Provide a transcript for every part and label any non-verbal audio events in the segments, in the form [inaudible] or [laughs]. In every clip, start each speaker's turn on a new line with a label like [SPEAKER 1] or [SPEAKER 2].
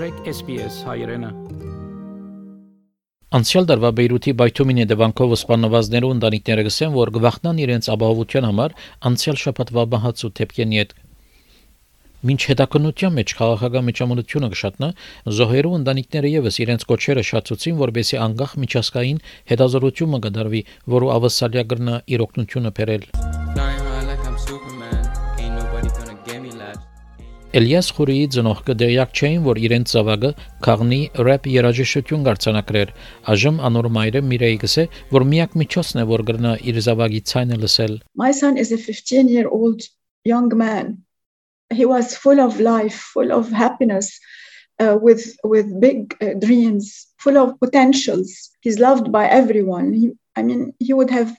[SPEAKER 1] մտրեք SPS հայրենը
[SPEAKER 2] Անցյալ դարվա Բեյրութի Բայթումինի դվանքով սպանվածներու ընտանիքները գսեն, որ գվախնան իրենց ապահովության համար անցյալ շաբաթվա բահացու թեփկենի հետ Մինչ հետաքննության մեջ քաղաքական միջամտությունը կշատնա, զոհերու ընտանիքները եւս իրենց կոչերը շացուցին, որբեսի անգախ միջազգային հետազոտությունը կդարվի, որը ավասալիա կրնա իր օգնությունը բերել։ Էլիաս Խուրիի ծնողքը դերյակ չէին, որ իրենց զավակը քաղնի ռեփ երաժշտություն գարցանակրեր։ Այժմ անոր մայրը Միրեի գսե, որ միակ միջոցն է, որ գրնա իր զավակի ցայնը լսել։
[SPEAKER 3] My son is a 15 year old young man he was full of life, full of happiness, uh, with with big uh, dreams, full of potentials. He's loved by everyone. He, I mean, he would have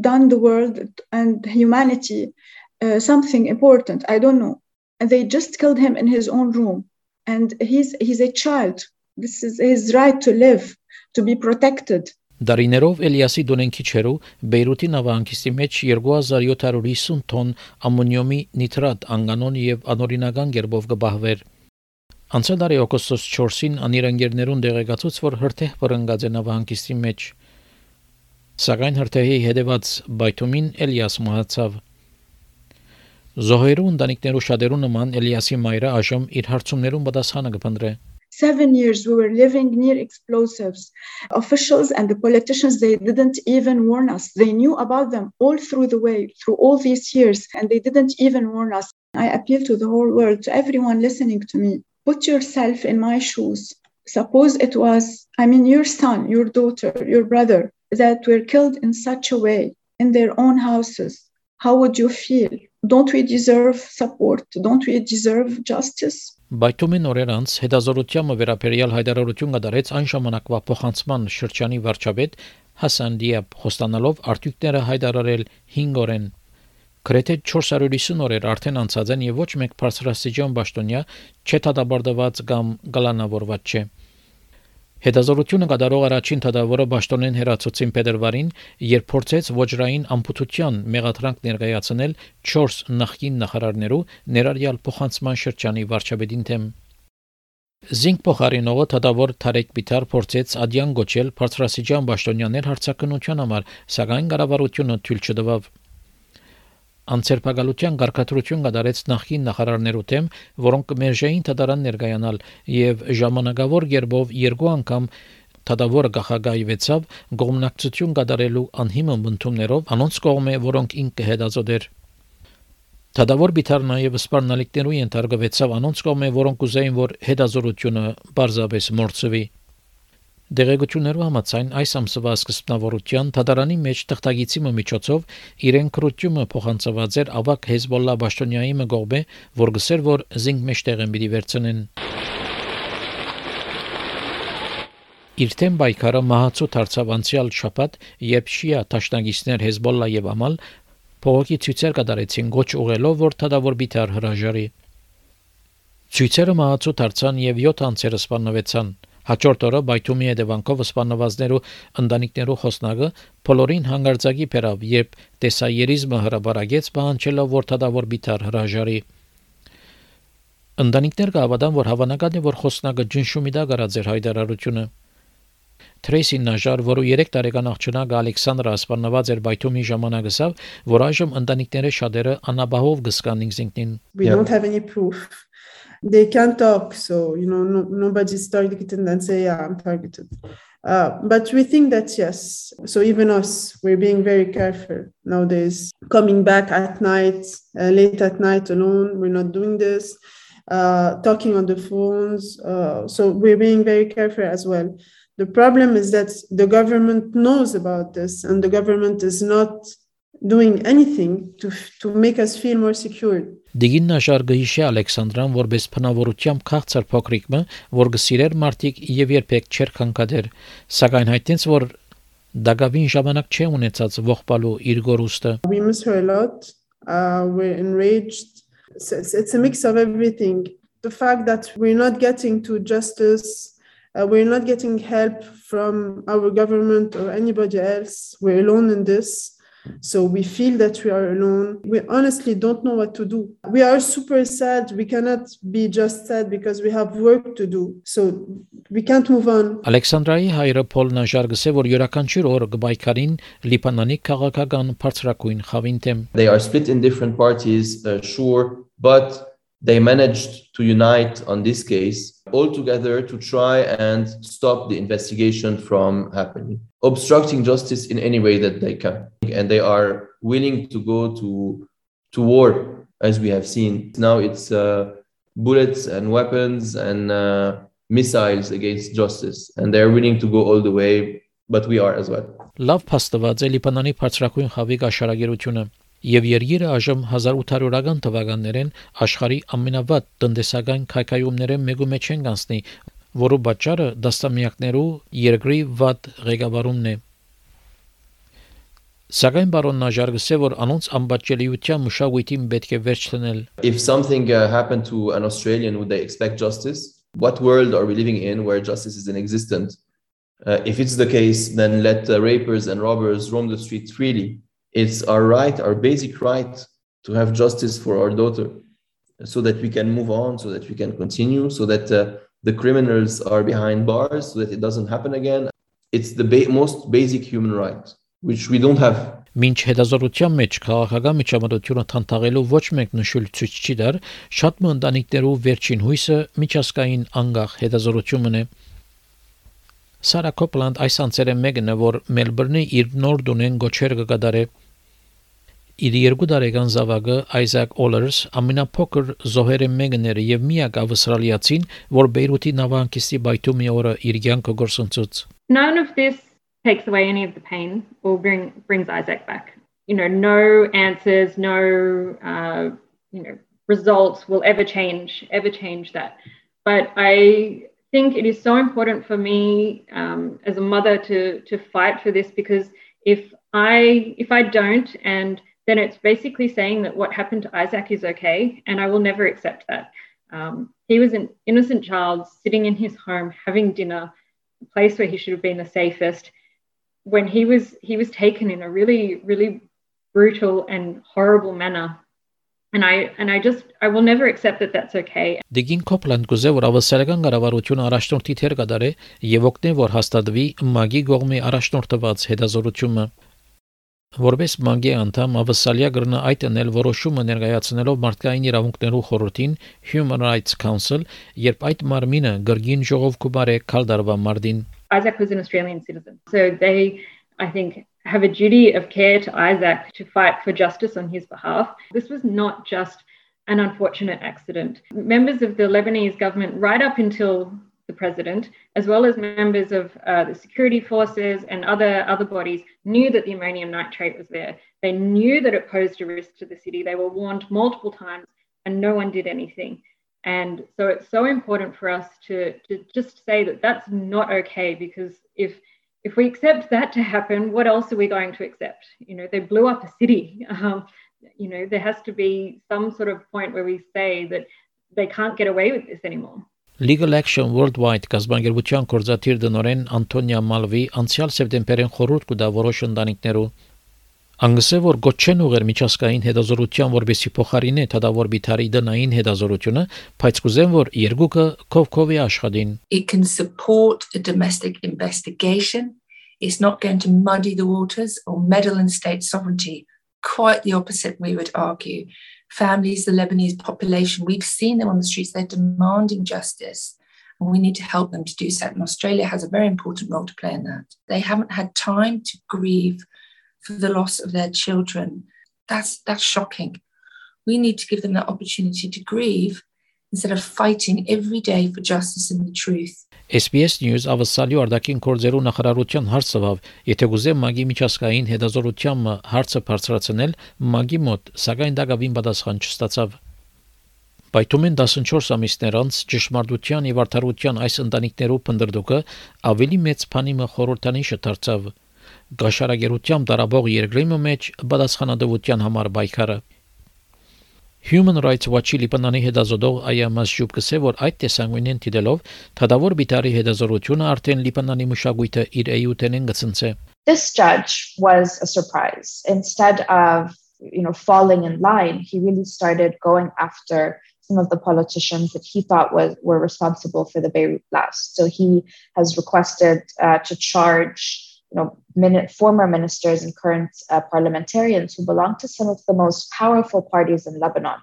[SPEAKER 3] done the world and humanity uh, something important. I don't know. And they just killed him in his own room. And he's he's a child. This is his right to live, to be protected.
[SPEAKER 2] Դարիներով Էլիասի դոնենքի չերու Բեյրութի նավահանգիստի մեջ 2750 տոն ամոնիումի նիտրատ անգանոն եւ անօրինական ģերբով գբահվեր։ Անցյալ տարի օգոստոս 4-ին անիրանգերներուն դեղեկացուց, որ հրթեհ վրընգած է նավահանգիստի մեջ։ Սակայն հրթեհի հետևած բայթումին Էլիաս մահացավ։ Զոհերու ընտանիքներու շատերու նման Էլիասի մայրը այժմ իր հարցումներուն պատասխանը կփնտրե
[SPEAKER 3] seven years we were living near explosives officials and the politicians they didn't even warn us they knew about them all through the way through all these years and they didn't even warn us i appeal to the whole world to everyone listening to me put yourself in my shoes suppose it was i mean your son your daughter your brother that were killed in such a way in their own houses How would you feel? Don't we deserve support? Don't we deserve justice?
[SPEAKER 2] Բայթումին օրեր անց հետազորությամը վերապերյալ հայտարարություն կդարեց այն ժամանակվա փոխանցման շրջանի վարչապետ Հասան Դիաբ խոստանալով արտյունքները հայտարարել 5 օրեն Գրեթե 450 օրեր արդեն անցած են եւ ոչ մեկ բարձրաստիճան պաշտոնյա չհետադաբարդված կամ գալանավորված չէ։ Հետազորությունը կատարող առաջին թադավորը Բաշտոնեն հերացուցին Փետրվարին, երբ փորձեց ոչրային ամփոփության մեղադրանք ներկայացնել 4 նախկին նախարարներու ներառյալ փոխանցման շրջանի վարչապետին թեմ։ Զինք փոխարինողը թադավոր Թարեկ Պիտար փորձեց ադյան գոչել բարձրաստիճան Բաշտոնյաներ հարցակնության համար, սակայն կառավարությունը թույլ չտվավ։ Անցերպակալության ղարքատրություն կդարեց նախին նախարարներու թեմ, որոնք կմերժեին թդարան ներկայանալ եւ ժամանակավոր երբով երկու անգամ Թադավորը գախագայվեցավ գոմնակցություն կատարելու անհիմն բնդումներով անոնց կողմէ, որոնք ինքը հետազոտեր։ Թադավոր բիթար նաև սպառնալիքներու ենթարկվեցավ անոնց կողմէ, որոնք ուզեին, որ հետազորությունը բարձաբես մորցվի։ Դեղեցություններով համաձայն այս ամսվա սկզբնավորության Թադարանի մեջ թղթագիտի միջոցով իրեն քրությունը փոխանցված էր ավակ Հեզբոլլա Բաշտոնյայի մգողբե, որ գսեր որ զինք մեջտեղ են պիտի վերցնեն։ Իր թեմ բայկարը մահացու դարձավ անցյալ շաբաթ, երբ շիա տաշնագիստներ Հեզբոլլա եւ Ամալ փողոքի ցույցեր կատարեցին գոչ ուղելով, որ թադավոր բիթար հրաժարի։ Ցույցերը մահացու դարձան եւ 7 անձերը սպանվեցան։ Հաջորդ օրը Բայթումի հետևանքով սպանվածներու ընտանիքներու խոսնագը բոլորին հանգարձակի բերավ, երբ տեսայերիզմը հրաբարագեց բանջելով որ թադավոր բիթար հրաժարի։ Ընտանիքներ կհավատան, որ հավանական է, որ խոսնագը ջնշումի դա գարած էր հայտարարությունը։ Թրեյսի Նաժար, որը 3 տարեկան աղջնակ Ալեքսանդրը սպանված էր Բայթումի ժամանակասավ, որ այժմ ընտանիքները շատերը անաբահով գսկան ինքնին։
[SPEAKER 4] We don't have any proof they can talk. So, you know, no, nobody's targeted and say, yeah, I'm targeted. Uh, but we think that yes. So even us, we're being very careful nowadays. Coming back at night, uh, late at night alone, we're not doing this. Uh, talking on the phones. Uh, so we're being very careful as well. The problem is that the government knows about this, and the government is not doing anything to, to make us feel more secure.
[SPEAKER 2] Դիգին նաշար գհիշե Ալեքսանդրան որպես փնավորությամբ քաղցր փոքրիկը, որ գսիրեր մարտիկ եւ երբեք չեր քանքադեր, սակայն հայտնեց որ դակավին ժամանակ չէ ունեցած ողբալու իր գորուստը։
[SPEAKER 4] We miss her a lot. Uh, we're enraged. It's, it's a mix of everything. The fact that we're not getting to justice, uh, we're not getting help from our government or anybody else. We're alone in this. So we feel that we are alone. We honestly don't know what to do. We are super sad. We cannot be just sad because we have work to do. So we can't move on.
[SPEAKER 2] Ալեքսանդրայի հայրը Փոլ Նաժարգսը որ յուրաքանչյուր օր գբայքարին Լիբանանի քաղաքական բարձրակույն խավին դեմ
[SPEAKER 1] They are split in different parties, uh, sure, but they managed to unite on this case all together to try and stop the investigation from happening, obstructing justice in any way that they can. And they are willing to go to, to war, as we have seen. Now it's uh, bullets and weapons and uh, missiles against justice. And they're willing to go all the way, but we are as well.
[SPEAKER 2] լավ փաստված է Լիբանանի բարձրակույն խավի գաշարագերությունը եւ երկիրը այժմ 1800-ական թվականներեն աշխարի ամենավատ տնտեսական քայքայումները մեկու մեջ են գանցնի, որը պատճառը դաստամյակներու երկրի վատ ղեկավարումն է։ Սակայն բարոն Նաժարգսը որ անոնց անբաճելիության մշակույթին պետք է վերջ տնել
[SPEAKER 1] If something uh, happened to an Australian, would they expect justice? What world are we living in where justice is inexistent? Uh, if it's the case, then let uh, rapers and robbers roam the streets freely. It's our right, our basic right, to have justice for our daughter, so that we can move on, so that we can continue, so that uh, the criminals are behind bars, so that it doesn't happen again. It's the ba- most basic human right, Which we don't have.
[SPEAKER 2] Մինչ հետազոտության մեջ քաղաքական միջամտությունը թանթաղելու ոչ մեկ նշույլ ցույց չի դար, շատ մը ընտանիքներու վերջին հույսը միջազգային անգախ հետազոտությունն է։ Սարա Կոպլանդ այս անցերը մեկն է, որ Մելբուրնի իր նոր դունեն գոչեր կգադարե իր երկու տարեկան զավակը Isaac Ollers ամենափոքր զոհերը մեկն էր եւ միակ ավստրալիացին, որ Բեյրութի նավահանգիստի բայթումի օրը իր կյանքը գործընծուց։
[SPEAKER 5] none of this takes away any of the pain or bring brings Isaac back. You know, no answers, no uh, you know results will ever change ever change that. But I think it is so important for me um, as a mother to to fight for this because if I if I don't and then it's basically saying that what happened to Isaac is okay, and I will never accept that. Um, he was an innocent child sitting in his home having dinner, a place where he should have been the safest. When he was he was taken in a really really brutal and horrible manner, and I and I just I will never accept that that's okay.
[SPEAKER 2] Դիգին Կոպլանդ գուզե որ ավստրալիական կառավարությունը առաջնորդի թեր կդարե եւ օգնե որ հաստատվի մագի գողմի առաջնորդված հետազորությունը Որպես մանգի անդամ ավսալիա գրնա այդ անել որոշումը ներկայացնելով մարդկային իրավունքներու խորհրդին Human Rights Council, երբ այդ մարմինը գրգին ժողով կուբարե քալդարվա մարտին
[SPEAKER 5] Isaac was an Australian citizen, so they I think have a duty of care to Isaac to fight for justice on his behalf. This was not just an unfortunate accident. Members of the Lebanese government, right up until the president, as well as members of uh, the security forces and other, other bodies, knew that the ammonium nitrate was there. They knew that it posed a risk to the city. They were warned multiple times, and no one did anything. And so it's so important for us to, to just say that that's not okay because if if we accept that to happen, what else are we going to accept? You know, they blew up a city. Um, [laughs] you know, there has to be some sort of point where we say that they can't get away with this anymore.
[SPEAKER 2] Legal Action Worldwide կազմակերպության կորզաթիր դնորեն Անտոնիա Մալվի անցյալ սեպտեմբերին խորհուրդ կտա որոշ ընտանիքներու Անգսե որ գոչեն ուղեր միջազգային հետազորության որբեսի փոխարինե թադավոր բիթարի դնային հետազորությունը, բայց կուզեն որ երկուքը կովկովի աշխատին։
[SPEAKER 6] It can support a domestic investigation. It's not going to muddy the waters or meddle in state sovereignty. Quite the opposite, we would argue. Families, the Lebanese population, we've seen them on the streets, they're demanding justice. And we need to help them to do so. And Australia has a very important role to play in that. They haven't had time to grieve for the loss of their children. That's that's shocking. We need to give them that opportunity to grieve instead of fighting every day for justice and the truth.
[SPEAKER 2] SBS News ավսալի արդակին կորձերու նախարարության հարցով, եթե գուզե մագի միջազգային հետազորության հարցը բարձրացնել մագի մոտ, սակայն դակավին պատասխան չստացավ։ Բայթումեն 14 ամիսներ անց ճշմարտության եւ արդարության այս ընտանիքներու փնդրդուկը ավելի մեծ փանիմը խորհրդանիշը դարձավ։ Գաշարագերությամբ դարաբող երկրի մեջ պատասխանատվության համար բայկարը Human Rights Watch-ի Լիբանանի հետազոտող Այամաս Շուբկսը որ այդ տեսանկյունին դիտելով թադավոր բիտարի հետազոտությունը արդեն Լիբանանի մշակույթը իր էյութենեն գծնցե
[SPEAKER 7] This judge was a surprise. Instead of you know falling in line, he really started going after some of the politicians that he thought was were responsible for the Beirut blast. So he has requested uh, to charge you know, former ministers and current uh, parliamentarians who belong to some of the most powerful parties in Lebanon,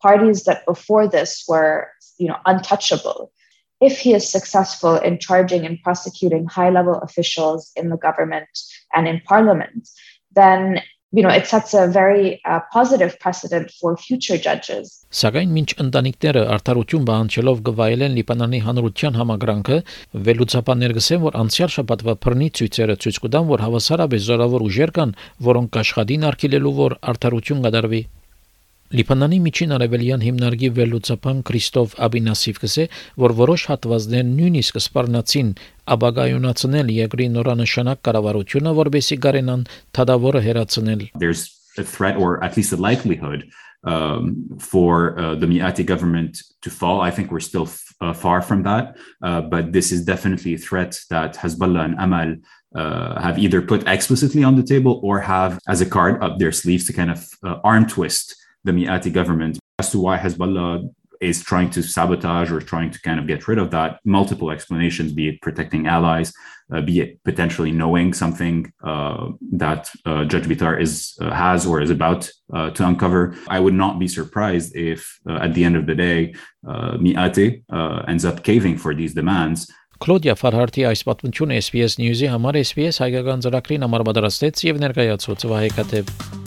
[SPEAKER 7] parties that before this were, you know, untouchable. If he is successful in charging and prosecuting high-level officials in the government and in parliament, then you know, it sets a very uh, positive precedent for future judges.
[SPEAKER 2] Սակայն մինչ ընտանիքները արդարություն բանջելով գվայելեն Լիբանանի հանրության համագրանքը, վերլուծաբաններ գսեն, որ անցյալ շաբաթվա բռնի ցույցերը ցույց կտան, որ հավասարապես զորավոր ուժեր կան, որոնք աշխատին արգելելու որ արդարություն կդարվի Լիբանանի միջին արևելյան հիմնարկի վերլուծապան Քրիստոֆ Աբինասիվ կսե, որ որոշ հատվածներ նույնիսկ սպառնացին աբագայունացնել երկրի նորանշանակ կառավարությունը, որբեսի գարենան թադավորը հերացնել։
[SPEAKER 8] There's a threat or at least a likelihood um, for uh, the Miati government to fall. I think we're still uh, far from that, uh, but this is definitely a threat that Hezbollah and Amal uh, have either put explicitly on the table or have as a card up their sleeves to kind of uh, arm twist the Miati government. As to why Hezbollah is trying to sabotage or trying to kind of get rid of that, multiple explanations, be it protecting allies, uh, be it potentially knowing something uh, that uh, Judge Bitar is uh, has or is about uh, to uncover. I would not be surprised if at the end of the day, Miati ends up caving for these demands.
[SPEAKER 2] Կլոդիա Ֆարհարտի այս պատմությունը SPS News-ի համար SPS հայկական ծրագրին համար պատրաստեց եւ ներկայացուց Վահե Կատեվ